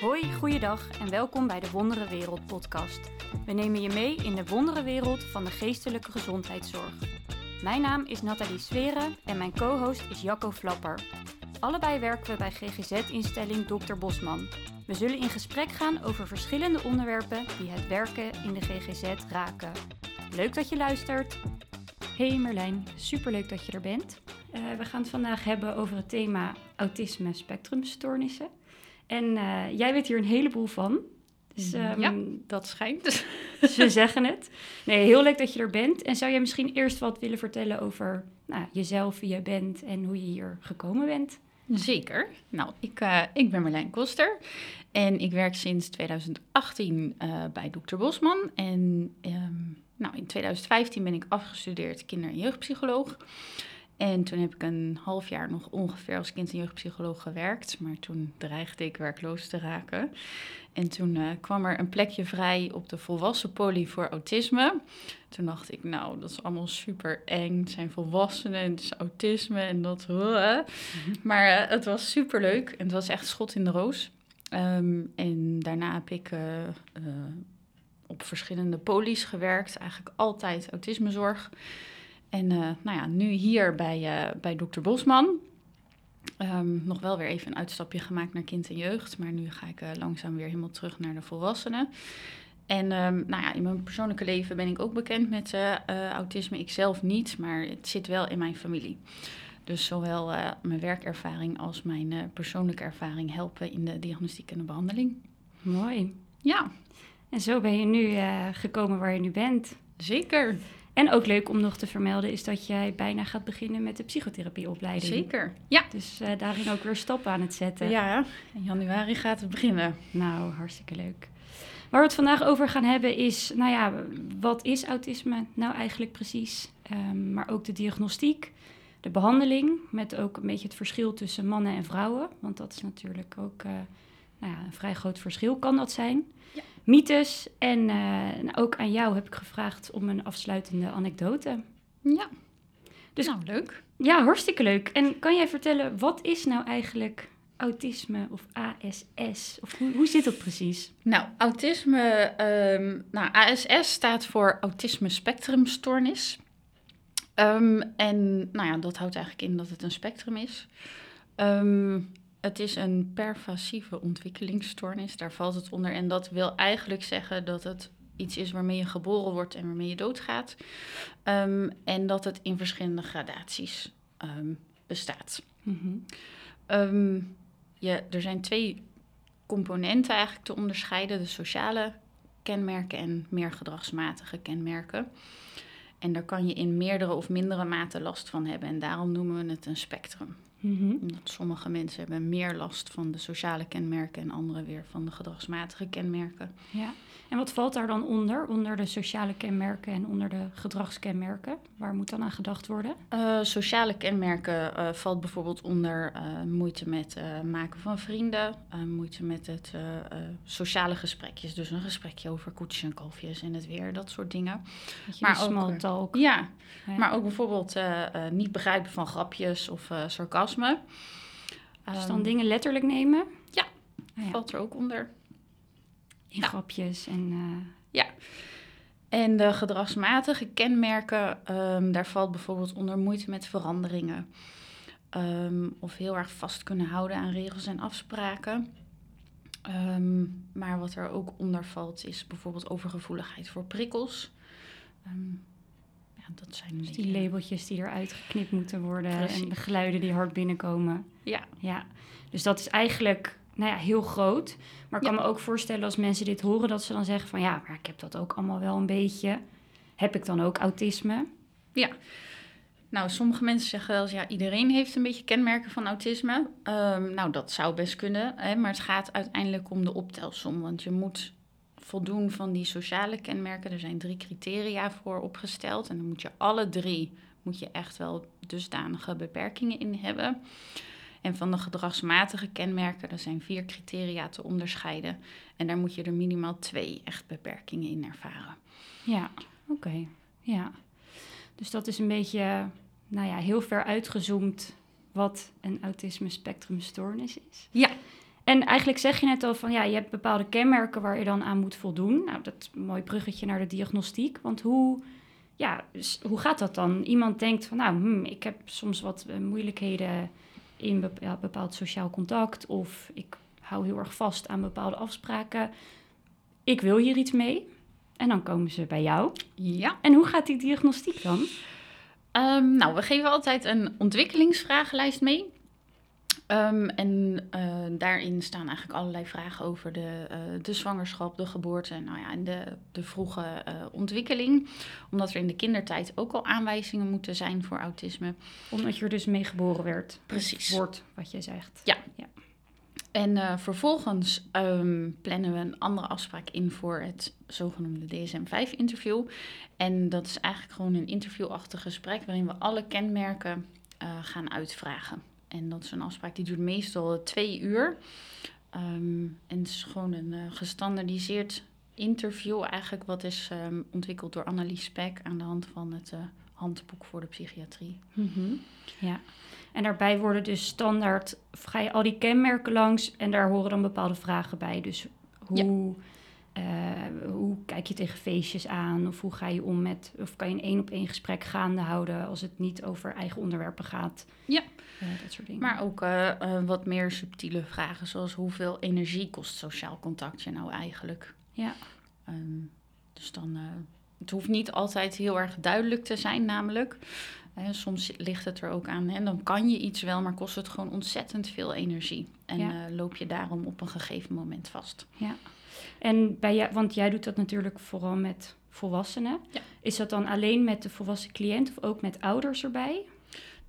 Hoi, goeiedag en welkom bij de Wondere Wereld podcast. We nemen je mee in de wondere wereld van de geestelijke gezondheidszorg. Mijn naam is Nathalie Sweren en mijn co-host is Jacco Flapper. Allebei werken we bij GGZ-instelling Dr. Bosman. We zullen in gesprek gaan over verschillende onderwerpen die het werken in de GGZ raken. Leuk dat je luistert. Hey Merlijn, superleuk dat je er bent. Uh, we gaan het vandaag hebben over het thema autisme spectrumstoornissen. En uh, jij weet hier een heleboel van. Dus, um, ja, dat schijnt. Ze zeggen het. Nee, heel leuk dat je er bent. En zou jij misschien eerst wat willen vertellen over nou, jezelf, wie je bent en hoe je hier gekomen bent? Zeker. Nou, ik, uh, ik ben Marlijn Koster en ik werk sinds 2018 uh, bij Dr. Bosman. En um, nou, in 2015 ben ik afgestudeerd kinder- en jeugdpsycholoog. En toen heb ik een half jaar nog ongeveer als kind- en jeugdpsycholoog gewerkt. Maar toen dreigde ik werkloos te raken. En toen uh, kwam er een plekje vrij op de volwassen poli voor autisme. Toen dacht ik, nou, dat is allemaal super eng. Het zijn volwassenen en het is autisme en dat. Uh. Maar uh, het was super leuk en het was echt schot in de roos. Um, en daarna heb ik op verschillende polies gewerkt. Eigenlijk altijd autismezorg. En uh, nou ja, nu hier bij, uh, bij dokter Bosman. Um, nog wel weer even een uitstapje gemaakt naar kind en jeugd. Maar nu ga ik uh, langzaam weer helemaal terug naar de volwassenen. En um, nou ja, in mijn persoonlijke leven ben ik ook bekend met autisme. Ik zelf niet, maar het zit wel in mijn familie. Dus zowel mijn werkervaring als mijn persoonlijke ervaring helpen in de diagnostiek en de behandeling. Mooi. Ja. En zo ben je nu gekomen waar je nu bent. Zeker. En ook leuk om nog te vermelden is dat jij bijna gaat beginnen met de psychotherapieopleiding. Zeker, ja. Dus uh, daarin ook weer stappen aan het zetten. Ja, in januari gaat het beginnen. Nou, hartstikke leuk. Waar we het vandaag over gaan hebben is, nou ja, wat is autisme nou eigenlijk precies? Um, maar ook de diagnostiek, de behandeling, met ook een beetje het verschil tussen mannen en vrouwen. Want dat is natuurlijk ook uh, nou ja, een vrij groot verschil, kan dat zijn. Ja mythes. En uh, ook aan jou heb ik gevraagd om een afsluitende anekdote. Ja. Dus, nou, leuk. Ja, hartstikke leuk. En kan jij vertellen, wat is nou eigenlijk autisme of ASS? Of hoe, hoe zit dat precies? Nou, autisme, um, nou, ASS staat voor autisme spectrumstoornis. Um, en nou ja, dat houdt eigenlijk in dat het een spectrum is. Um, het is een pervasieve ontwikkelingsstoornis, daar valt het onder. En dat wil eigenlijk zeggen dat het iets is waarmee je geboren wordt en waarmee je doodgaat. Um, en dat het in verschillende gradaties um, bestaat. Mm -hmm. um, je, er zijn twee componenten eigenlijk te onderscheiden: de sociale kenmerken en meer gedragsmatige kenmerken. En daar kan je in meerdere of mindere mate last van hebben. En daarom noemen we het een spectrum. Mm-hmm. Omdat sommige mensen hebben meer last van de sociale kenmerken en anderen weer van de gedragsmatige kenmerken. Ja, en wat valt daar dan onder? Onder de sociale kenmerken en onder de gedragskenmerken? Waar moet dan aan gedacht worden? Uh, sociale kenmerken uh, valt bijvoorbeeld onder uh, moeite met maken van vrienden, moeite met het sociale gesprekjes. Dus een gesprekje over koetsjes en kalfjes en het weer, dat soort dingen. Maar ook, small talk. Ja, ja, maar ook bijvoorbeeld niet begrijpen van grapjes of sarcasme. Dus dan um, dingen letterlijk nemen? Ja, ah, ja, valt er ook onder. In nou. grapjes en... Uh... Ja. En de gedragsmatige kenmerken, um, daar valt bijvoorbeeld onder moeite met veranderingen. Um, of heel erg vast kunnen houden aan regels en afspraken. Maar wat er ook onder valt is bijvoorbeeld overgevoeligheid voor prikkels. Ja, dat zijn dus die labeltjes die eruit geknipt moeten worden Precies. en de geluiden die hard binnenkomen. Ja. ja. Dus dat is eigenlijk nou ja, heel groot. Maar ik kan me ook voorstellen als mensen dit horen, dat ze dan zeggen van ja, maar ik heb dat ook allemaal wel een beetje. Heb ik dan ook autisme? Ja. Nou, sommige mensen zeggen wel eens, ja, iedereen heeft een beetje kenmerken van autisme. Um, nou, dat zou best kunnen, hè, maar het gaat uiteindelijk om de optelsom. Want je moet voldoen van die sociale kenmerken. Er zijn drie criteria voor opgesteld. En dan moet je alle drie, moet je echt wel dusdanige beperkingen in hebben. En van de gedragsmatige kenmerken, er zijn vier criteria te onderscheiden. En daar moet je er minimaal twee echt beperkingen in ervaren. Ja, oké. Okay. Ja. Dus dat is een beetje, nou ja, heel ver uitgezoomd wat een autisme spectrumstoornis is. Ja. En eigenlijk zeg je net al van ja, je hebt bepaalde kenmerken waar je dan aan moet voldoen. Nou, dat mooi bruggetje naar de diagnostiek. Want hoe, ja, hoe gaat dat dan? Iemand denkt van nou, hmm, ik heb soms wat eh, moeilijkheden in bepaald sociaal contact. Of ik hou heel erg vast aan bepaalde afspraken. Ik wil hier iets mee. En dan komen ze bij jou. Ja. En hoe gaat die diagnostiek dan? Ehm, nou, we geven altijd een ontwikkelingsvragenlijst mee. Ehm, en eh, daarin staan eigenlijk allerlei vragen over de, eh, de zwangerschap, de geboorte nou ja, en de, de vroege eh, ontwikkeling. Omdat er in de kindertijd ook al aanwijzingen moeten zijn voor autisme. Omdat je er dus mee geboren werd. Precies. Wordt wat je zegt. Ja. En eh, vervolgens ehm, plannen we een andere afspraak in voor het zogenoemde DSM-5-interview. En dat is eigenlijk gewoon een interviewachtig gesprek waarin we alle kenmerken gaan uitvragen. En dat is een afspraak die duurt meestal twee uur. Ehm, en het is gewoon een eh, gestandardiseerd interview eigenlijk wat is ehm, ontwikkeld door Annelies Spek aan de hand van het eh, handboek voor de psychiatrie. Mhm. Ja. En daarbij worden dus standaard, ga je al die kenmerken langs en daar horen dan bepaalde vragen bij. Dus hoe, eh, hoe kijk je tegen feestjes aan? Of hoe ga je om met, of kan je een één op één gesprek gaande houden als het niet over eigen onderwerpen gaat? Ja. Eh, dat soort dingen. Maar ook eh, wat meer subtiele vragen, zoals hoeveel energie kost sociaal contact je nou eigenlijk? Ja. Ehm, dus dan, het hoeft niet altijd heel erg duidelijk te zijn, namelijk. Soms ligt het er ook aan, en dan kan je iets wel, maar kost het gewoon ontzettend veel energie. En Ja. loop je daarom op een gegeven moment vast. En bij jou, want jij doet dat natuurlijk vooral met volwassenen. Ja. Is dat dan alleen met de volwassen cliënt of ook met ouders erbij?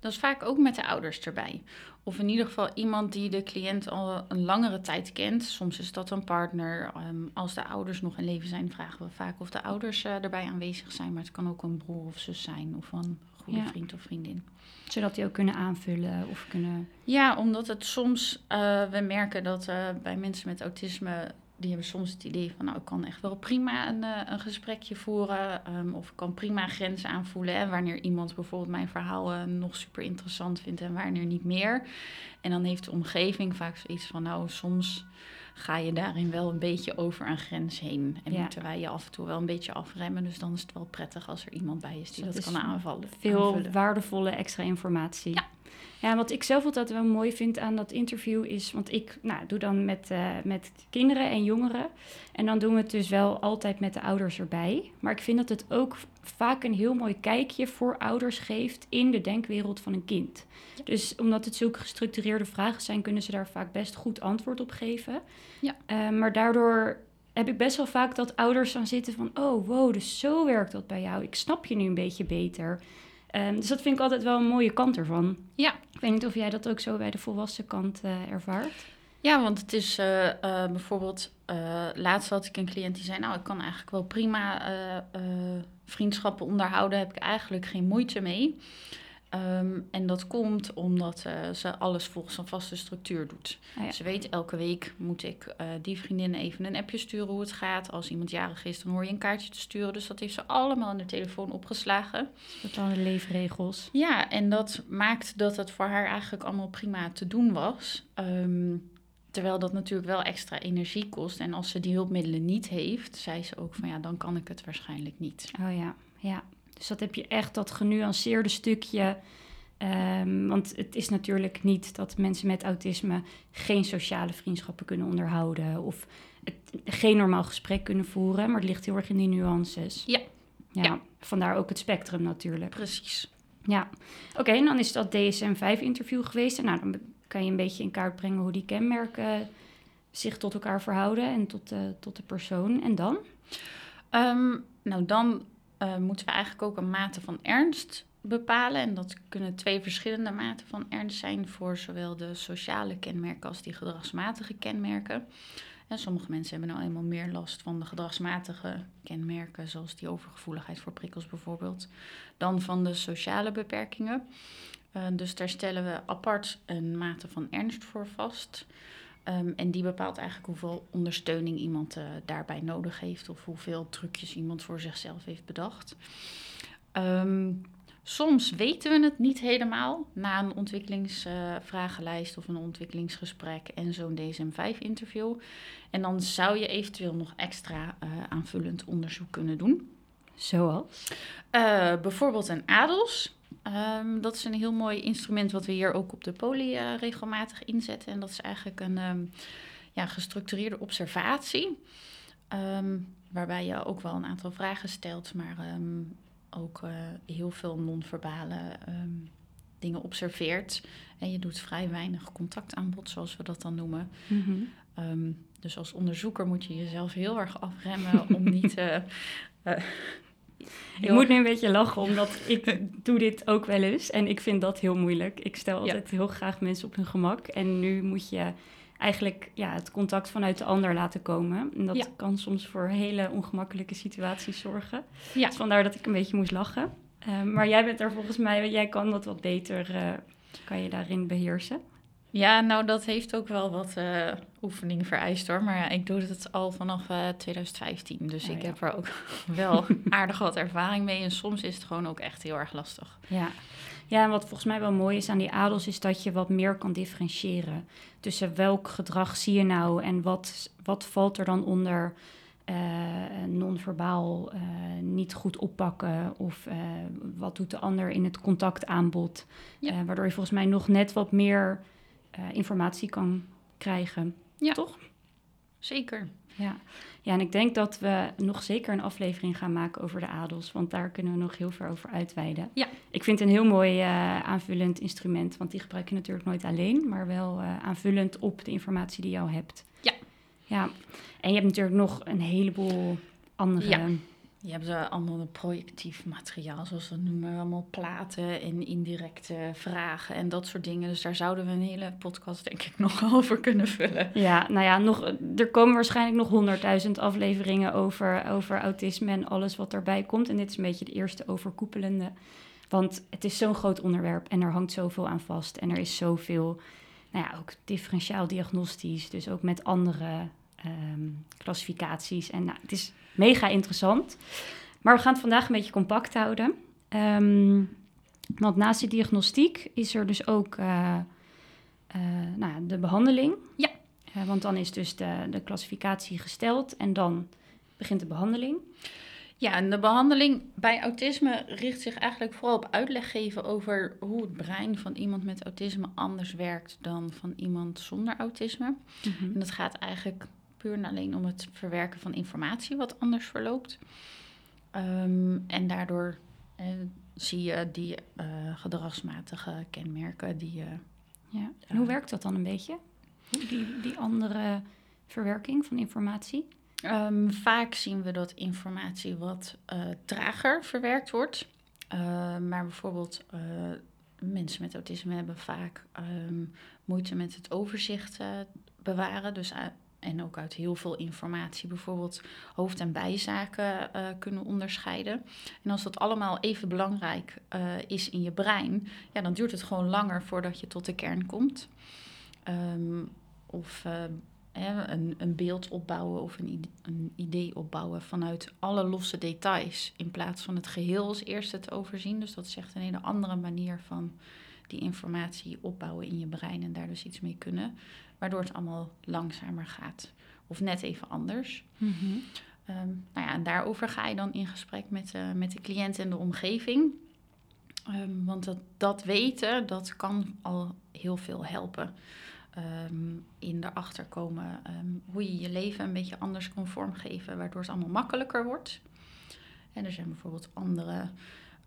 Dat is vaak ook met de ouders erbij. Of in ieder geval iemand die de cliënt al een langere tijd kent. Soms is dat een partner. Ehm, als de ouders nog in leven zijn, vragen we vaak of de ouders eh, erbij aanwezig zijn. Maar het kan ook een broer of zus zijn of een goede Ja. vriend of vriendin. Zodat die ook kunnen aanvullen of kunnen... Ja, omdat het soms, eh, we merken dat eh, bij mensen met autisme, die hebben soms het idee van, nou, ik kan echt wel prima een, eh, een gesprekje voeren, ehm, of ik kan prima grenzen aanvoelen. En wanneer iemand bijvoorbeeld mijn verhaal eh, nog super interessant vindt en wanneer niet meer. En dan heeft de omgeving vaak zoiets van, nou, soms ga je daarin wel een beetje over een grens heen. En Ja. moeten wij je af en toe wel een beetje afremmen. Dus dan is het wel prettig als er iemand bij is die Dat dat, kan aanvallen. veel aanvullen. waardevolle extra informatie. Ja. Ja, wat ik zelf altijd wel mooi vind aan dat interview is, want ik nou, doe dan met, eh, met kinderen en jongeren. En dan doen we het dus wel altijd met de ouders erbij. Maar ik vind dat het ook vaak een heel mooi kijkje voor ouders geeft in de denkwereld van een kind. Dus omdat het zulke gestructureerde vragen zijn, kunnen ze daar vaak best goed antwoord op geven. Ja. Eh, maar daardoor heb ik best wel vaak dat ouders dan zitten van... oh, wow, dus zo werkt dat bij jou. Ik snap je nu een beetje beter. Ehm, dus dat vind ik altijd wel een mooie kant ervan. Ja. Ik weet niet of jij dat ook zo bij de volwassen kant eh, ervaart. Ja, want het is eh, eh, bijvoorbeeld, laatst had ik een cliënt die zei, nou, ik kan eigenlijk wel prima vriendschappen onderhouden, heb ik eigenlijk geen moeite mee. Ehm, en dat komt omdat eh, ze alles volgens een vaste structuur doet. Ah, ja. Ze weet, elke week moet ik eh, die vriendin even een appje sturen hoe het gaat. Als iemand jarig is, dan hoor je een kaartje te sturen. Dus dat heeft ze allemaal in de telefoon opgeslagen. Bepaalde leefregels. Ja, en dat maakt dat het voor haar eigenlijk allemaal prima te doen was. Ehm, terwijl dat natuurlijk wel extra energie kost. En als ze die hulpmiddelen niet heeft, zei ze ook van ja, dan kan ik het waarschijnlijk niet. Oh ja, ja. Dus dat heb je echt dat genuanceerde stukje. Ehm, want het is natuurlijk niet dat mensen met autisme geen sociale vriendschappen kunnen onderhouden. Of het, geen normaal gesprek kunnen voeren. Maar het ligt heel erg in die nuances. Ja. Ja, Ja. vandaar ook het spectrum natuurlijk. Precies. Ja, oké, en dan is dat DSM-5-interview geweest. En nou, dan kan je een beetje in kaart brengen hoe die kenmerken zich tot elkaar verhouden en tot de, tot de persoon. En dan? Ehm, nou, dan eh, moeten we eigenlijk ook een mate van ernst bepalen. En dat kunnen twee verschillende maten van ernst zijn voor zowel de sociale kenmerken als die gedragsmatige kenmerken. En sommige mensen hebben nou eenmaal meer last van de gedragsmatige kenmerken, zoals die overgevoeligheid voor prikkels bijvoorbeeld, dan van de sociale beperkingen. Eh, dus daar stellen we apart een mate van ernst voor vast. Ehm, en die bepaalt eigenlijk hoeveel ondersteuning iemand eh, daarbij nodig heeft of hoeveel trucjes iemand voor zichzelf heeft bedacht. Ehm, Soms weten we het niet helemaal na een ontwikkelingsvragenlijst of een ontwikkelingsgesprek en zo'n DSM-5-interview. En dan zou je eventueel nog extra uh, aanvullend onderzoek kunnen doen. Zoals? Uh, bijvoorbeeld een ADOS. Um, dat is een heel mooi instrument wat we hier ook op de poli uh, regelmatig inzetten. En dat is eigenlijk een um, ja, gestructureerde observatie. Um, waarbij je ook wel een aantal vragen stelt, maar ook uh, heel veel non-verbale dingen observeert. En je doet vrij weinig contactaanbod, zoals we dat dan noemen. Mm -hmm. dus als onderzoeker moet je jezelf heel erg afremmen om niet uh, ik moet nu een beetje lachen, omdat ik doe dit ook wel eens. En ik vind dat heel moeilijk. Ik stel altijd heel graag mensen op hun gemak. En nu moet je eigenlijk ja, het contact vanuit de ander laten komen. En dat kan soms voor hele ongemakkelijke situaties zorgen. Ja. Dus vandaar dat ik een beetje moest lachen. Uh, maar jij bent er volgens mij, jij kan dat wat beter, uh, kan je daarin beheersen. Ja, nou dat heeft ook wel wat uh, oefening vereist hoor. Maar ja, ik doe het al vanaf uh, 2015. Dus oh, ik ja. heb er ook wel aardig wat ervaring mee. En soms is het gewoon ook echt heel erg lastig. Ja. ja, en wat volgens mij wel mooi is aan die adels... is dat je wat meer kan differentiëren. Tussen welk gedrag zie je nou en wat, wat valt er dan onder... Uh, non-verbaal uh, niet goed oppakken of uh, wat doet de ander in het contactaanbod. Ja. waardoor je volgens mij nog net wat meer uh, informatie kan krijgen. Ja. Toch? Zeker. Ja. ja, en ik denk dat we nog zeker een aflevering gaan maken over de adels, want daar kunnen we nog heel veel over uitweiden. Ja. Ik vind het een heel mooi uh, aanvullend instrument, want die gebruik je natuurlijk nooit alleen, maar wel uh, aanvullend op de informatie die je al hebt. Ja. Ja, en je hebt natuurlijk nog een heleboel andere ja. Je hebt allemaal projectief materiaal, zoals we dat noemen. Allemaal platen en indirecte vragen en dat soort dingen. Dus daar zouden we een hele podcast, denk ik, nog over kunnen vullen. Ja, nou ja, nog, er komen waarschijnlijk nog honderdduizend afleveringen over, over autisme en alles wat daarbij komt. En dit is een beetje de eerste overkoepelende. Want het is zo'n groot onderwerp en er hangt zoveel aan vast. En er is zoveel, nou ja, ook differentiaal diagnostisch. Dus ook met andere um, klassificaties. En nou, het is mega interessant. Maar we gaan het vandaag een beetje compact houden. Um, want naast de diagnostiek is er dus ook uh, uh, nou, de behandeling. Ja. Uh, want dan is dus de, de klassificatie gesteld en dan begint de behandeling. Ja, en de behandeling bij autisme richt zich eigenlijk vooral op uitleg geven over hoe het brein van iemand met autisme anders werkt dan van iemand zonder autisme. Mm -hmm. En dat gaat eigenlijk puur en alleen om het verwerken van informatie wat anders verloopt. Um, en daardoor eh, zie je die uh, gedragsmatige kenmerken die je. ja. En hoe werkt dat dan een beetje? Die, die andere verwerking van informatie? Um, vaak zien we dat informatie wat uh, trager verwerkt wordt. Uh, maar bijvoorbeeld mensen met autisme hebben vaak um, moeite met het overzicht bewaren. Dus en ook uit heel veel informatie bijvoorbeeld hoofd- en bijzaken uh, kunnen onderscheiden. En als dat allemaal even belangrijk uh, is in je brein, ja, dan duurt het gewoon langer voordat je tot de kern komt. Um, of hè, een, een, beeld opbouwen of een, een, idee opbouwen vanuit alle losse details, in plaats van het geheel als eerste te overzien. Dus dat is echt een hele andere manier van die informatie opbouwen in je brein en daar dus iets mee kunnen waardoor het allemaal langzamer gaat. Of net even anders. Mm -hmm. um, nou ja, en daarover ga je dan in gesprek met, uh, met de cliënt en de omgeving. Um, want dat, dat weten, dat kan al heel veel helpen. Um, in erachter komen hoe je je leven een beetje anders kan vormgeven, waardoor het allemaal makkelijker wordt. En er zijn bijvoorbeeld andere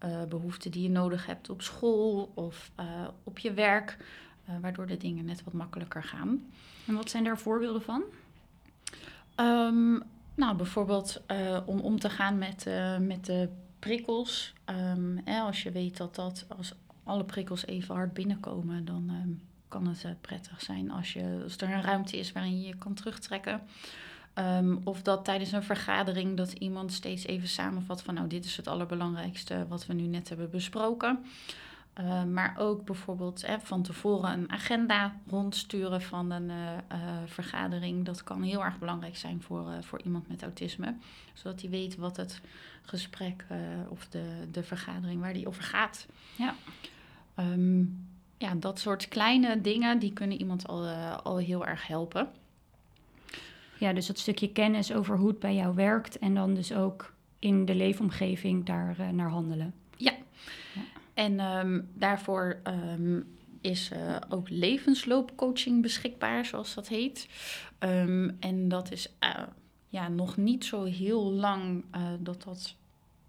uh, behoeften die je nodig hebt op school of uh, op je werk, waardoor de dingen net wat makkelijker gaan. En wat zijn daar voorbeelden van? Um, nou, bijvoorbeeld uh, om om te gaan met, uh, met de prikkels. Um, hè, als je weet dat, dat als alle prikkels even hard binnenkomen, dan um, kan het uh, prettig zijn als, je, als er een ruimte is waarin je je kan terugtrekken. Um, of dat tijdens een vergadering dat iemand steeds even samenvat van nou dit is het allerbelangrijkste wat we nu net hebben besproken. Uh, maar ook bijvoorbeeld hè, van tevoren een agenda rondsturen van een uh, uh, vergadering. Dat kan heel erg belangrijk zijn voor, voor iemand met autisme. Zodat hij weet wat het gesprek of de, de vergadering waar die over gaat. Ja. Um, ja, dat soort kleine dingen die kunnen iemand al, al heel erg helpen. Ja, dus dat stukje kennis over hoe het bij jou werkt en dan dus ook in de leefomgeving daar naar handelen. En um, daarvoor um, is uh, ook levensloopcoaching beschikbaar, zoals dat heet. Um, en dat is uh, ja, nog niet zo heel lang uh, dat dat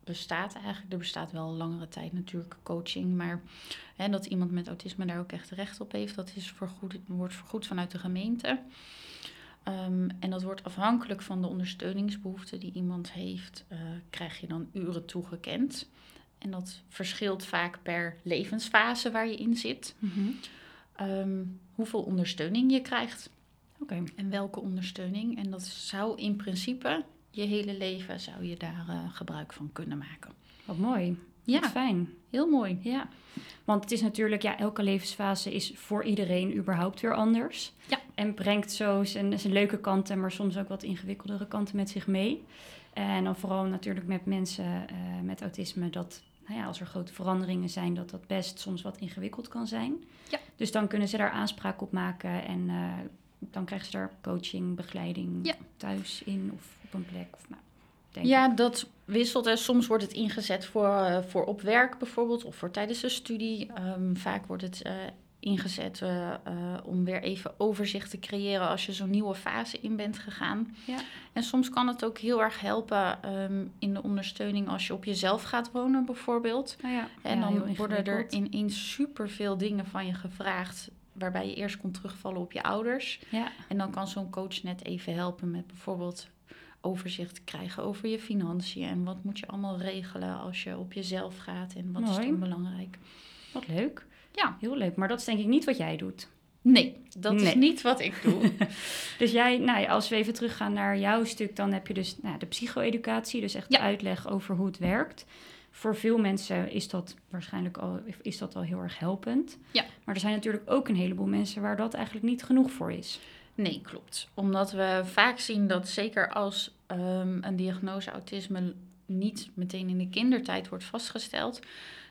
bestaat eigenlijk. Er bestaat wel langere tijd natuurlijk coaching, maar hè, dat iemand met autisme daar ook echt recht op heeft, dat is wordt vergoed vanuit de gemeente. En dat wordt afhankelijk van de ondersteuningsbehoeften die iemand heeft, krijg je dan uren toegekend. En dat verschilt vaak per levensfase waar je in zit. Mm -hmm. um, hoeveel ondersteuning je krijgt. Okay. En welke ondersteuning. En dat zou in principe je hele leven zou je daar uh, gebruik van kunnen maken. Wat mooi. Ja, Wat fijn. Heel mooi. Ja. Want het is natuurlijk, ja, elke levensfase is voor iedereen überhaupt weer anders. Ja. En brengt zo zijn, zijn leuke kanten, maar soms ook wat ingewikkeldere kanten met zich mee. En dan vooral natuurlijk met mensen uh, met autisme, dat nou ja, als er grote veranderingen zijn, dat dat best soms wat ingewikkeld kan zijn. Ja. Dus dan kunnen ze daar aanspraak op maken en uh, dan krijgen ze daar coaching, begeleiding ja. thuis in of op een plek. Of, nou, ja, dat wisselt. En soms wordt het ingezet voor, uh, voor op werk bijvoorbeeld of voor tijdens de studie. Um, vaak wordt het uh, ingezet uh, uh, om weer even overzicht te creëren als je zo'n nieuwe fase in bent gegaan. Ja. En soms kan het ook heel erg helpen um, in de ondersteuning als je op jezelf gaat wonen bijvoorbeeld. Nou ja, en ja, dan worden er ineens superveel dingen van je gevraagd waarbij je eerst kon terugvallen op je ouders. Ja. En dan kan zo'n coach net even helpen met bijvoorbeeld overzicht krijgen over je financiën en wat moet je allemaal regelen als je op jezelf gaat en wat Mooi. is dan belangrijk. Wat leuk. Ja. Heel leuk. Maar dat is denk ik niet wat jij doet. Nee, dat Nee. is niet wat ik doe. Dus jij, nou ja, als we even teruggaan naar jouw stuk, dan heb je dus nou, de psycho-educatie, dus echt Ja. uitleg over hoe het werkt. Voor veel mensen is dat waarschijnlijk al, is dat al heel erg helpend. Ja. Maar er zijn natuurlijk ook een heleboel mensen waar dat eigenlijk niet genoeg voor is. Nee, klopt. Omdat we vaak zien dat zeker als ehm, een diagnose autisme niet meteen in de kindertijd wordt vastgesteld,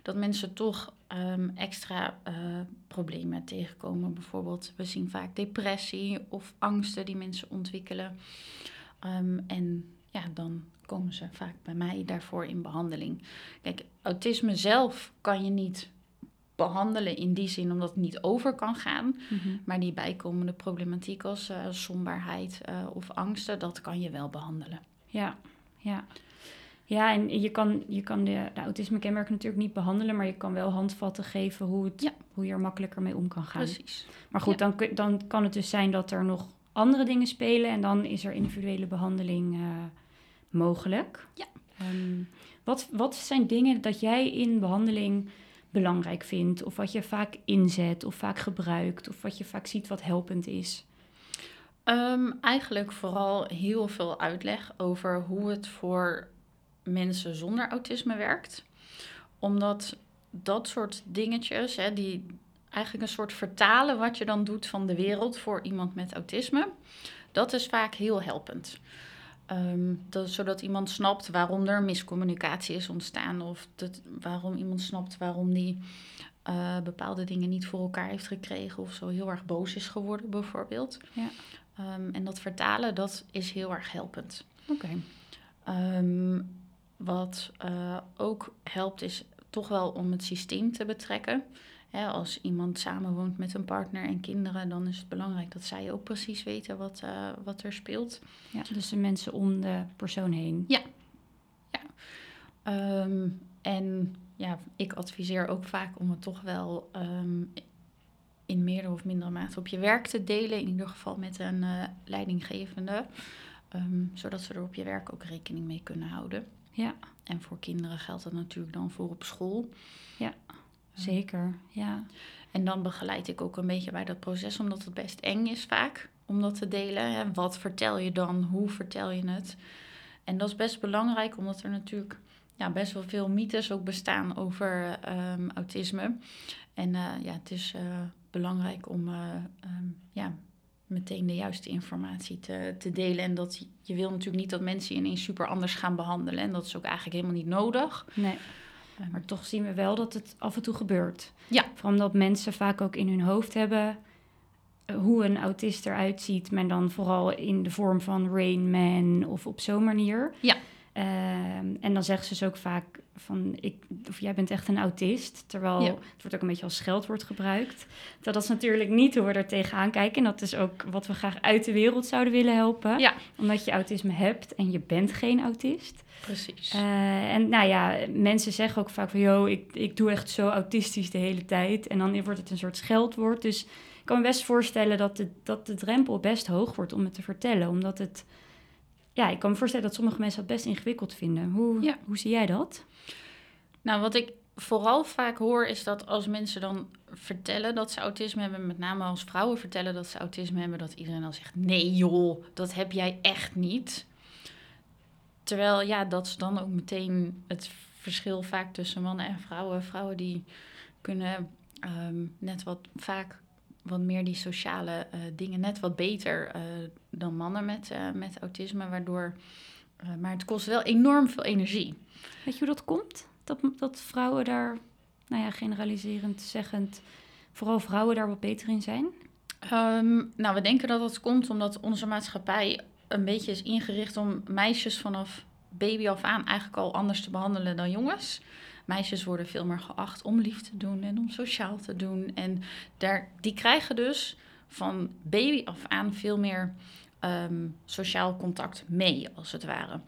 dat mensen toch ehm, extra eh, problemen tegenkomen. Bijvoorbeeld, we zien vaak depressie of angsten die mensen ontwikkelen. Ehm, en ja, dan komen ze vaak bij mij daarvoor in behandeling. Kijk, autisme zelf kan je niet behandelen in die zin omdat het niet over kan gaan. Maar die bijkomende problematiek als uh, somberheid uh, of angsten, dat kan je wel behandelen. Ja, ja. Ja, en je kan, je kan de, de autisme-kenmerk natuurlijk niet behandelen, maar je kan wel handvatten geven hoe, het, Ja. hoe je er makkelijker mee om kan gaan. Precies. Maar goed, dan, dan kan het dus zijn dat er nog andere dingen spelen en dan is er individuele behandeling eh, mogelijk. Ja. Ehm, wat, wat zijn dingen dat jij in behandeling belangrijk vindt, of wat je vaak inzet, of vaak gebruikt, of wat je vaak ziet wat helpend is? Ehm, eigenlijk vooral heel veel uitleg over hoe het voor mensen zonder autisme werkt. Omdat dat soort dingetjes, hè, die eigenlijk een soort vertalen wat je dan doet van de wereld voor iemand met autisme, dat is vaak heel helpend. Ehm, dat, zodat iemand snapt waarom er miscommunicatie is ontstaan. Of dat, waarom iemand snapt waarom die eh, bepaalde dingen niet voor elkaar heeft gekregen. Of zo heel erg boos is geworden bijvoorbeeld. Ja. Ehm, en dat vertalen, dat is heel erg helpend. Oké. Ehm, wat eh, ook helpt is toch wel om het systeem te betrekken. Hè, als iemand samenwoont met een partner en kinderen, dan is het belangrijk dat zij ook precies weten wat, eh, wat er speelt. Ja, dus de mensen om de persoon heen. Ehm, en ja, ik adviseer ook vaak om het toch wel ehm, in meerdere of mindere mate op je werk te delen. In ieder geval met een eh, leidinggevende. ehm, zodat ze er op je werk ook rekening mee kunnen houden. Ja, En voor kinderen geldt dat natuurlijk dan voor op school. zeker. Ja. En dan begeleid ik ook een beetje bij dat proces, omdat het best eng is vaak om dat te delen. Hè. Wat vertel je dan? Hoe vertel je het? En dat is best belangrijk, omdat er natuurlijk ja, best wel veel mythes ook bestaan over ehm, autisme. En eh, ja, het is eh, belangrijk om eh, ehm, ja, meteen de juiste informatie te, te delen. En dat je wil natuurlijk niet dat mensen je ineens super anders gaan behandelen. En dat is ook eigenlijk helemaal niet nodig. Nee. Maar toch zien we wel dat het af en toe gebeurt. Ja. Vooral omdat mensen vaak ook in hun hoofd hebben hoe een autist eruit ziet, maar dan vooral in de vorm van Rain Man of op zo'n manier. Ja. Ehm, en dan zeggen ze dus ook vaak van, ik, of jij bent echt een autist, terwijl Ja. het wordt ook een beetje als scheldwoord gebruikt. Dat is natuurlijk niet hoe we er tegenaan kijken. En dat is ook wat we graag uit de wereld zouden willen helpen. Ja. Omdat je autisme hebt en je bent geen autist. Precies. Eh, en nou ja, mensen zeggen ook vaak van... joh, ik, ik doe echt zo autistisch de hele tijd. En dan wordt het een soort scheldwoord. Dus ik kan me best voorstellen dat de, dat de drempel best hoog wordt om het te vertellen. Omdat het... Ja, ik kan me voorstellen dat sommige mensen dat best ingewikkeld vinden. Hoe, Ja. hoe zie jij dat? Nou, wat ik vooral vaak hoor is dat als mensen dan vertellen dat ze autisme hebben, met name als vrouwen vertellen dat ze autisme hebben, dat iedereen dan zegt: nee joh, dat heb jij echt niet. Terwijl ja, dat is dan ook meteen het verschil vaak tussen mannen en vrouwen. Vrouwen die kunnen ehm, net wat vaak wat meer die sociale eh, dingen net wat beter eh, dan mannen met, eh, met autisme, waardoor. maar het kost wel enorm veel energie. Weet je hoe dat komt? Dat, dat vrouwen daar, nou ja, generaliserend zeggend... vooral vrouwen daar wat beter in zijn? Ehm, nou, we denken dat dat komt omdat onze maatschappij een beetje is ingericht om meisjes vanaf baby af aan eigenlijk al anders te behandelen dan jongens. Meisjes worden veel meer geacht om lief te doen en om sociaal te doen. En daar, die krijgen dus van baby af aan veel meer ehm, sociaal contact mee, als het ware.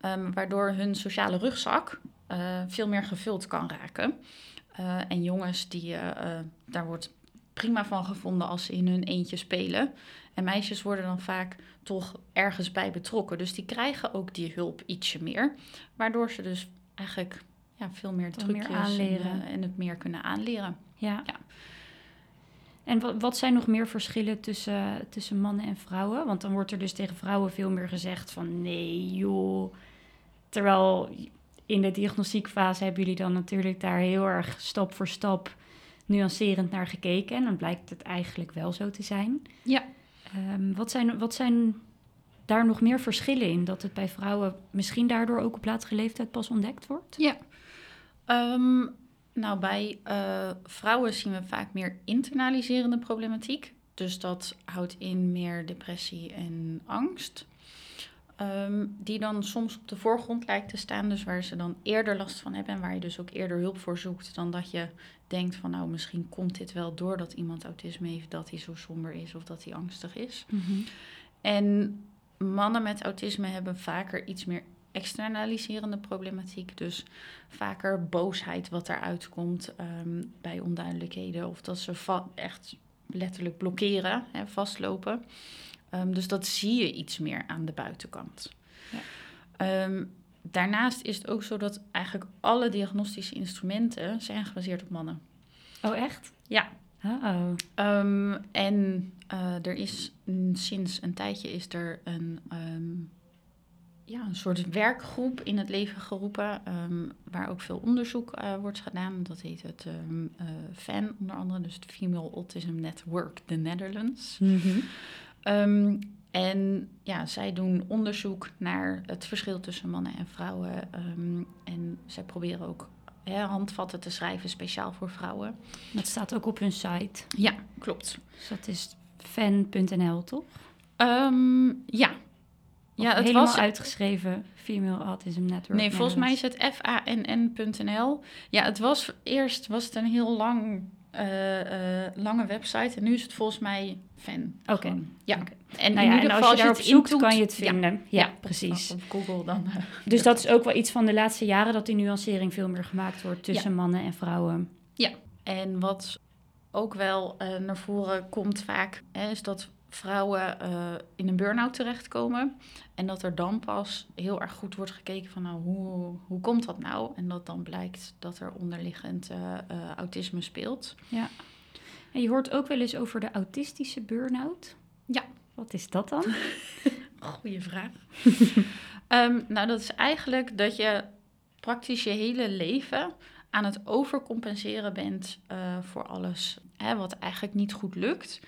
Ehm, waardoor hun sociale rugzak eh, veel meer gevuld kan raken. Eh, en jongens, die, eh, daar wordt prima van gevonden als ze in hun eentje spelen. En meisjes worden dan vaak toch ergens bij betrokken. Dus die krijgen ook die hulp ietsje meer. Waardoor ze dus eigenlijk ja, veel meer trucjes aanleren. En, eh, en het meer kunnen aanleren. Ja. Ja. En wat, wat zijn nog meer verschillen tussen, tussen mannen en vrouwen? Want dan wordt er dus tegen vrouwen veel meer gezegd van nee joh. Terwijl in de diagnostiekfase hebben jullie dan natuurlijk daar heel erg stap voor stap nuancerend naar gekeken. En dan blijkt het eigenlijk wel zo te zijn. Ja. Ehm, wat, zijn, wat zijn daar nog meer verschillen in? Dat het bij vrouwen misschien daardoor ook op latere leeftijd pas ontdekt wordt? Ja. Ehm, nou, bij eh, vrouwen zien we vaak meer internaliserende problematiek. Dus dat houdt in meer depressie en angst. Ehm, die dan soms op de voorgrond lijkt te staan. Dus waar ze dan eerder last van hebben en waar je dus ook eerder hulp voor zoekt. Dan dat je denkt van nou, misschien komt dit wel doordat iemand autisme heeft, dat hij zo somber is of dat hij angstig is. En mannen met autisme hebben vaker iets meer externaliserende problematiek. Dus vaker boosheid wat eruit komt ehm, bij onduidelijkheden. Of dat ze va- echt letterlijk blokkeren, hè, vastlopen. Ehm, dus dat zie je iets meer aan de buitenkant. Ja. Ehm, daarnaast is het ook zo dat eigenlijk alle diagnostische instrumenten zijn gebaseerd op mannen. Oh, echt? Ja. Oh, en eh, er is sinds een tijdje is er een, ja, een soort werkgroep in het leven geroepen, ehm, waar ook veel onderzoek eh, wordt gedaan. Dat heet het eh, FAN onder andere, dus het Female Autism Network, the Netherlands. Ehm, en ja, zij doen onderzoek naar het verschil tussen mannen en vrouwen. en zij proberen ook hè, handvatten te schrijven speciaal voor vrouwen. Dat staat ook op hun site. Ja, klopt. Dus dat is fan.nl, toch? Ja. Of Ja, het helemaal was... uitgeschreven Female Autism Network. Nee, volgens mij is het fann.nl. Ja, het was eerst was het een heel lang, eh, eh, lange website. En nu is het volgens mij fan. Oké. Ja. En Nou in ja, ieder en geval als je daarop het zoekt, kan je het Ja. vinden. Ja, precies. Op, Google dan. eh, Dus dat is ook wel iets van de laatste jaren dat die nuancering veel meer gemaakt wordt tussen mannen en vrouwen. En wat ook wel naar voren komt vaak, hè, is dat vrouwen eh, in een burn-out terechtkomen. En dat er dan pas heel erg goed wordt gekeken van nou, hoe, hoe komt dat nou? En dat dan blijkt dat er onderliggend eh, eh, autisme speelt. En je hoort ook wel eens over de autistische burn-out. Ja. Wat is dat dan? Goeie vraag. Ehm, nou, dat is eigenlijk dat je praktisch je hele leven aan het overcompenseren bent voor alles hè, wat eigenlijk niet goed lukt.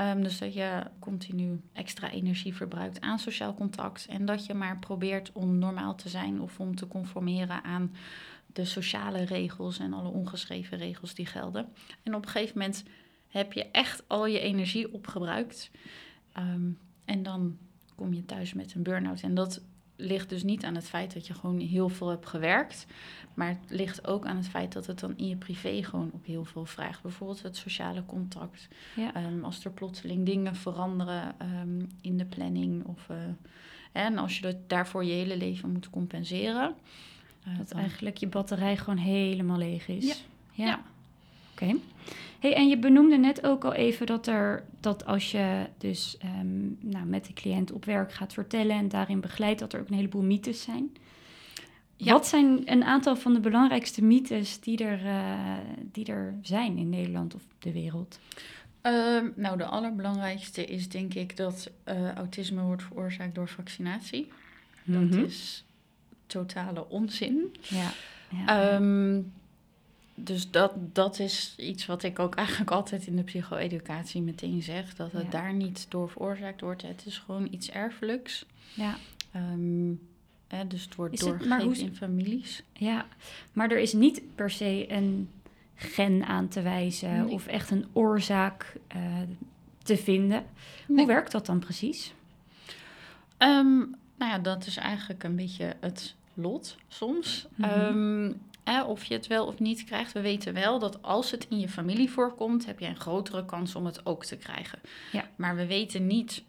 Um, dus dat je continu extra energie verbruikt aan sociaal contact. En dat je maar probeert om normaal te zijn of om te conformeren aan de sociale regels en alle ongeschreven regels die gelden. En op een gegeven moment heb je echt al je energie opgebruikt. Um, en dan kom je thuis met een burn-out. En dat ligt dus niet aan het feit dat je gewoon heel veel hebt gewerkt. Maar het ligt ook aan het feit dat het dan in je privé gewoon ook heel veel vraagt. Bijvoorbeeld het sociale contact. Ja. Ehm, als er plotseling dingen veranderen um, in de planning. Of, uh, en als je dat daarvoor je hele leven moet compenseren. Uh, dat eigenlijk je batterij gewoon helemaal leeg is. Ja. ja. ja. Oké. Hey, en je benoemde net ook al even dat er dat als je dus um, nou, met de cliënt op werk gaat vertellen en daarin begeleidt, dat er ook een heleboel mythes zijn. Ja. Wat zijn een aantal van de belangrijkste mythes die er, uh, die er zijn in Nederland of de wereld? Um, nou, de allerbelangrijkste is denk ik dat uh, autisme wordt veroorzaakt door vaccinatie. Mm -hmm. Dat mhm. is totale onzin. Ja. ja. Um, dus dat, dat is iets wat ik ook eigenlijk altijd in de psycho-educatie meteen zeg. Dat het daar niet door veroorzaakt wordt. Het is gewoon iets erfelijks. Ja. Um, hè, dus het wordt doorgegeven in families. Ja, maar er is niet per se een gen aan te wijzen... of echt een oorzaak uh, te vinden. Nee. Hoe werkt dat dan precies? Um, nou ja, dat is eigenlijk een beetje het lot soms. Mm -hmm. um, of je het wel of niet krijgt. We weten wel dat als het in je familie voorkomt, heb je een grotere kans om het ook te krijgen. Ja. Maar we weten niet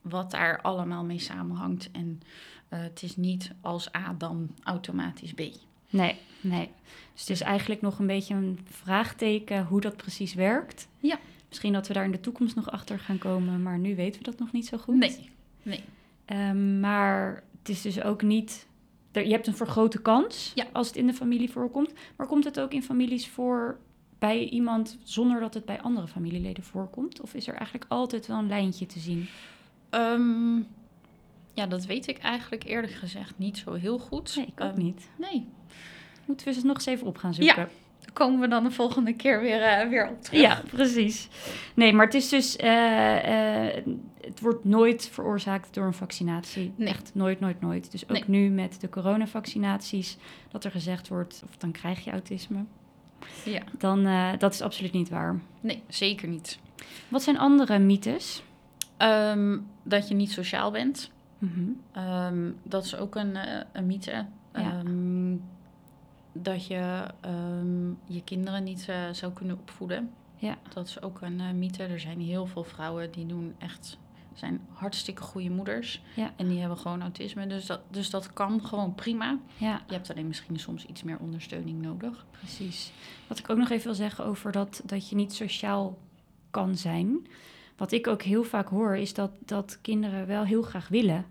wat daar allemaal mee samenhangt. En uh, het is niet als A dan automatisch B. Nee, nee. Dus het is eigenlijk nog een beetje een vraagteken hoe dat precies werkt. Ja. Misschien dat we daar in de toekomst nog achter gaan komen, maar nu weten we dat nog niet zo goed. Nee, nee. Um, maar het is dus ook niet je hebt een vergrote kans ja. als het in de familie voorkomt. Maar komt het ook in families voor bij iemand zonder dat het bij andere familieleden voorkomt? Of is er eigenlijk altijd wel een lijntje te zien? Um, ja, dat weet ik eigenlijk eerlijk gezegd niet zo heel goed. Nee, ik ook um, niet. Nee. Moeten we ze nog eens even op gaan zoeken? Ja, komen we dan de volgende keer weer, uh, weer op terug. Ja, precies. Nee, maar het is dus... Uh, uh, het wordt nooit veroorzaakt door een vaccinatie. Nee. Echt nooit, nooit, nooit. Dus ook nee. nu met de coronavaccinaties... dat er gezegd wordt, of dan krijg je autisme. Ja. Dan, dat is absoluut niet waar. Nee, zeker niet. Wat zijn andere mythes? Um, dat je niet sociaal bent. Mm -hmm. um, dat is ook een, een mythe. Ja. Um, dat je um, je kinderen niet uh, zou kunnen opvoeden. Ja. Dat is ook een uh, mythe. Er zijn heel veel vrouwen die doen echt zijn hartstikke goede moeders. Ja. En die hebben gewoon autisme. Dus dat, dus dat kan gewoon prima. Ja. Je hebt alleen misschien soms iets meer ondersteuning nodig. Precies. Wat ik ook nog even wil zeggen over dat, dat je niet sociaal kan zijn. Wat ik ook heel vaak hoor, is dat, dat kinderen wel heel graag willen.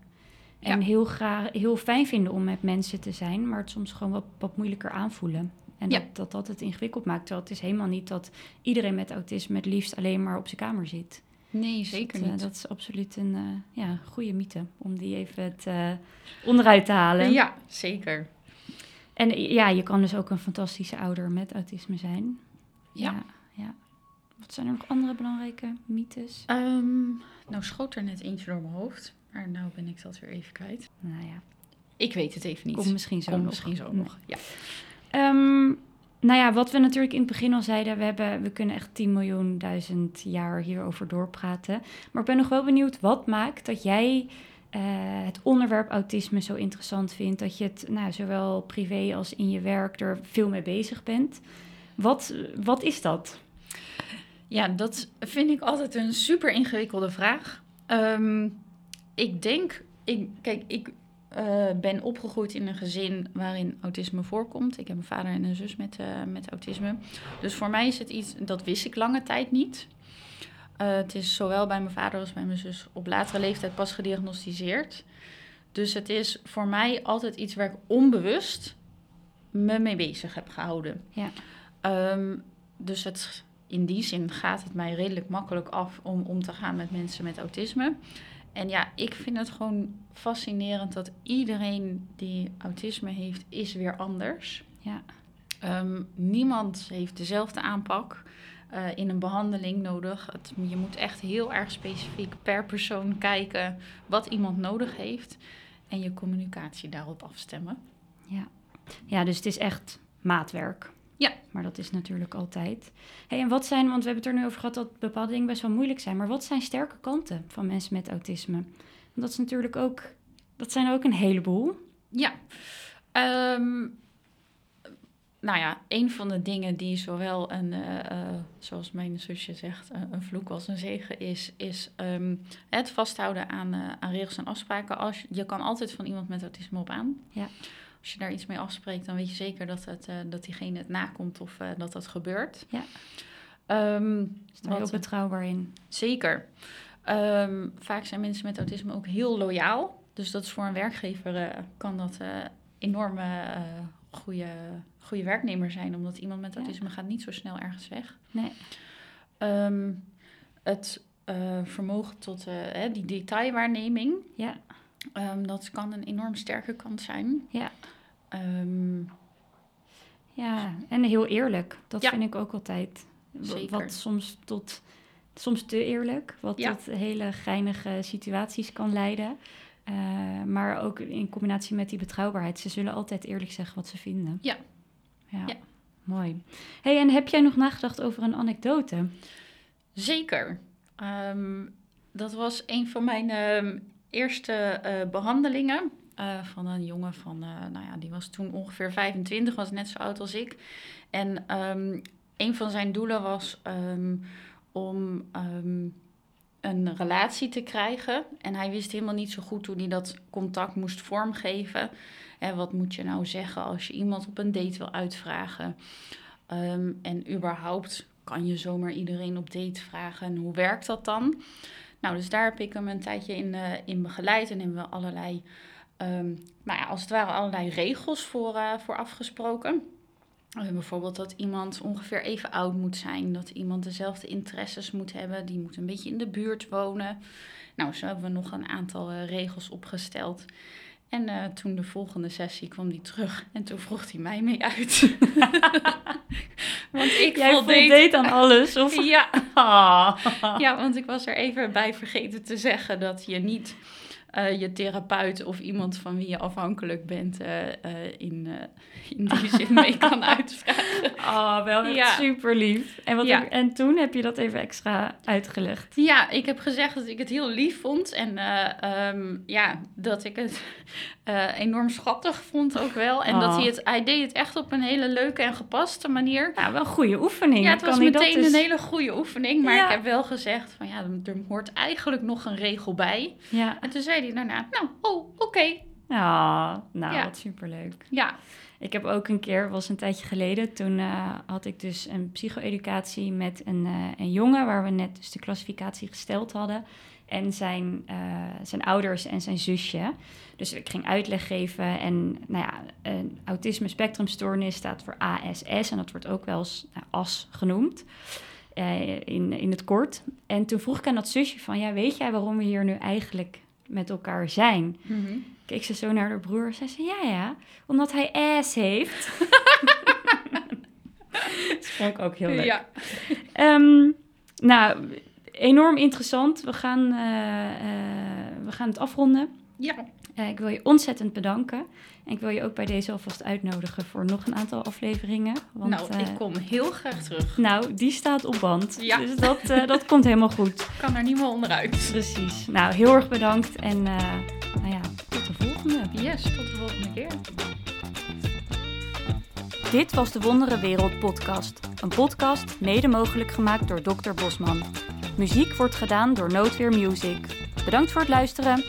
En Ja. heel, graag, heel fijn vinden om met mensen te zijn, maar het soms gewoon wat, wat moeilijker aanvoelen. En Ja. dat, dat dat het ingewikkeld maakt. Terwijl het is helemaal niet dat iedereen met autisme het liefst alleen maar op zijn kamer zit. Nee, Dus zeker dat, eh, niet. dat is absoluut een eh, ja, goede mythe om die even het, eh, onderuit te halen. Ja, zeker. En ja, je kan dus ook een fantastische ouder met autisme zijn. Ja. ja, ja. Wat zijn er nog andere belangrijke mythes? Ehm, nou schoot er net eentje door mijn hoofd. Maar nou ben ik dat weer even kwijt. Nou ja, Ik weet het even niet. komt misschien zo Komt nog. misschien zo nog. Ja. Ehm, nou ja, wat we natuurlijk in het begin al zeiden, we, hebben, we kunnen echt 10 miljoen duizend jaar hierover doorpraten. Maar ik ben nog wel benieuwd, wat maakt dat jij eh, het onderwerp autisme zo interessant vindt? Dat je het nou, zowel privé als in je werk er veel mee bezig bent. Wat, wat is dat? Ja, dat vind ik altijd een super ingewikkelde vraag. Ehm, ik denk, ik, kijk, ik eh, ben opgegroeid in een gezin waarin autisme voorkomt. Ik heb een vader en een zus met, eh, met autisme. Dus voor mij is het iets, dat wist ik lange tijd niet. Eh, het is zowel bij mijn vader als bij mijn zus op latere leeftijd pas gediagnosticeerd. Dus het is voor mij altijd iets waar ik onbewust me mee bezig heb gehouden. Ja. Ehm, dus het, in die zin gaat het mij redelijk makkelijk af om om te gaan met mensen met autisme. En ja, ik vind het gewoon fascinerend dat iedereen die autisme heeft, is weer anders. Ja. Ehm, niemand heeft dezelfde aanpak uh, in een behandeling nodig. Het, je moet echt heel erg specifiek per persoon kijken wat iemand nodig heeft en je communicatie daarop afstemmen. Ja, ja dus het is echt maatwerk. Ja. Maar dat is natuurlijk altijd. Hey, en wat zijn, want we hebben het er nu over gehad dat bepaalde dingen best wel moeilijk zijn, maar wat zijn sterke kanten van mensen met autisme? Want dat is natuurlijk ook, dat zijn ook een heleboel. Ja. Um, nou ja, een van de dingen die zowel een, uh, uh, zoals mijn zusje zegt, een vloek als een zegen is, is um, het vasthouden aan, aan regels en afspraken. Als, je kan altijd van iemand met autisme op aan. Ja. Als je daar iets mee afspreekt, dan weet je zeker dat, het, dat diegene het nakomt of dat dat gebeurt. Ja. Um, is heel betrouwbaar in. Zeker. Um, vaak zijn mensen met autisme ook heel loyaal. Dus dat is voor een werkgever kan dat enorme goede, goede werknemer zijn. Omdat iemand met autisme gaat niet zo snel ergens weg. Nee. Um, het vermogen tot die detailwaarneming. Ja. Um, dat kan een enorm sterke kant zijn. Ja. Um, ja, en heel eerlijk. Dat ja. vind ik ook altijd. Zeker. Wat soms tot soms te eerlijk, wat Ja. tot hele geinige situaties kan leiden. Uh, maar ook in combinatie met die betrouwbaarheid. Ze zullen altijd eerlijk zeggen wat ze vinden. Ja. Ja, Ja. mooi. hey, en heb jij nog nagedacht over een anekdote? Zeker. Ehm, dat was een van mijn ehm, eerste eh, behandelingen. eh, van een jongen van, eh, nou ja, die was toen ongeveer 25, was net zo oud als ik. En ehm, een van zijn doelen was ehm, om ehm, een relatie te krijgen. En hij wist helemaal niet zo goed hoe hij dat contact moest vormgeven. En wat moet je nou zeggen als je iemand op een date wil uitvragen? En überhaupt kan je zomaar iedereen op date vragen. En hoe werkt dat dan? Nou, dus daar heb ik hem een tijdje in, eh, in begeleid. En hebben we allerlei, ehm, nou ja, als het ware allerlei regels voor, eh, voor afgesproken. Bijvoorbeeld dat iemand ongeveer even oud moet zijn. Dat iemand dezelfde interesses moet hebben. Die moet een beetje in de buurt wonen. Nou, zo hebben we nog een aantal eh, regels opgesteld. En eh, toen de volgende sessie kwam die terug. En toen vroeg hij mij mee uit. Want ik Jij voldeed... voldeed aan alles? Of? Ja. Ja, want ik was er even bij vergeten te zeggen dat je niet eh, je therapeut of iemand van wie je afhankelijk bent eh, eh, in, in die zin mee kan uitvragen. Oh, wel Ja. super lief. En, wat Ja. heb- en toen heb je dat even extra uitgelegd. Ja, ik heb gezegd dat ik het heel lief vond en eh, ehm, ja, dat ik het enorm schattig vond ook wel. En dat Oh. hij het, hij deed het echt op een hele leuke en gepaste manier. Ja, wel een goede oefening. Ja, het was meteen dus- een hele goede oefening, maar Ja. ik heb wel gezegd van ja, er hoort eigenlijk nog een regel bij. Ja, En toen zei hij daarna, nou, oh, oké, ja nou, Ja. wat superleuk. ja. Ik heb ook een keer, was een tijdje geleden, toen eh, had ik dus een psycho-educatie met een, eh, een jongen waar we net dus de klassificatie gesteld hadden. En zijn, eh, zijn ouders en zijn zusje. Dus ik ging uitleg geven. En nou ja, een autisme spectrumstoornis staat voor ASS. En dat wordt ook wel eens nou, AS genoemd. in, in het kort. En toen vroeg ik aan dat zusje van... Ja, weet jij waarom we hier nu eigenlijk met elkaar zijn? Mhm. keek ze zo naar haar broer. Zei ze, ja, ja, omdat hij ass heeft. dat vond ik ook heel leuk. Ja. Ehm, nou, enorm interessant. We gaan, eh, eh, we gaan het afronden. ja. Eh, ik wil je ontzettend bedanken. En ik wil je ook bij deze alvast uitnodigen voor nog een aantal afleveringen. Want, nou, eh, ik kom heel graag terug. nou, die staat op band. Ja. Dus dat, eh, dat komt helemaal goed. Ik kan er niet meer onderuit. Precies. Nou, heel erg bedankt. En eh, nou ja, tot de volgende. Yes, tot de volgende keer. Dit was de Wondere Wereld podcast. Een podcast mede mogelijk gemaakt door Dr. Bosman. Muziek wordt gedaan door Noodweer Music. Bedankt voor het luisteren.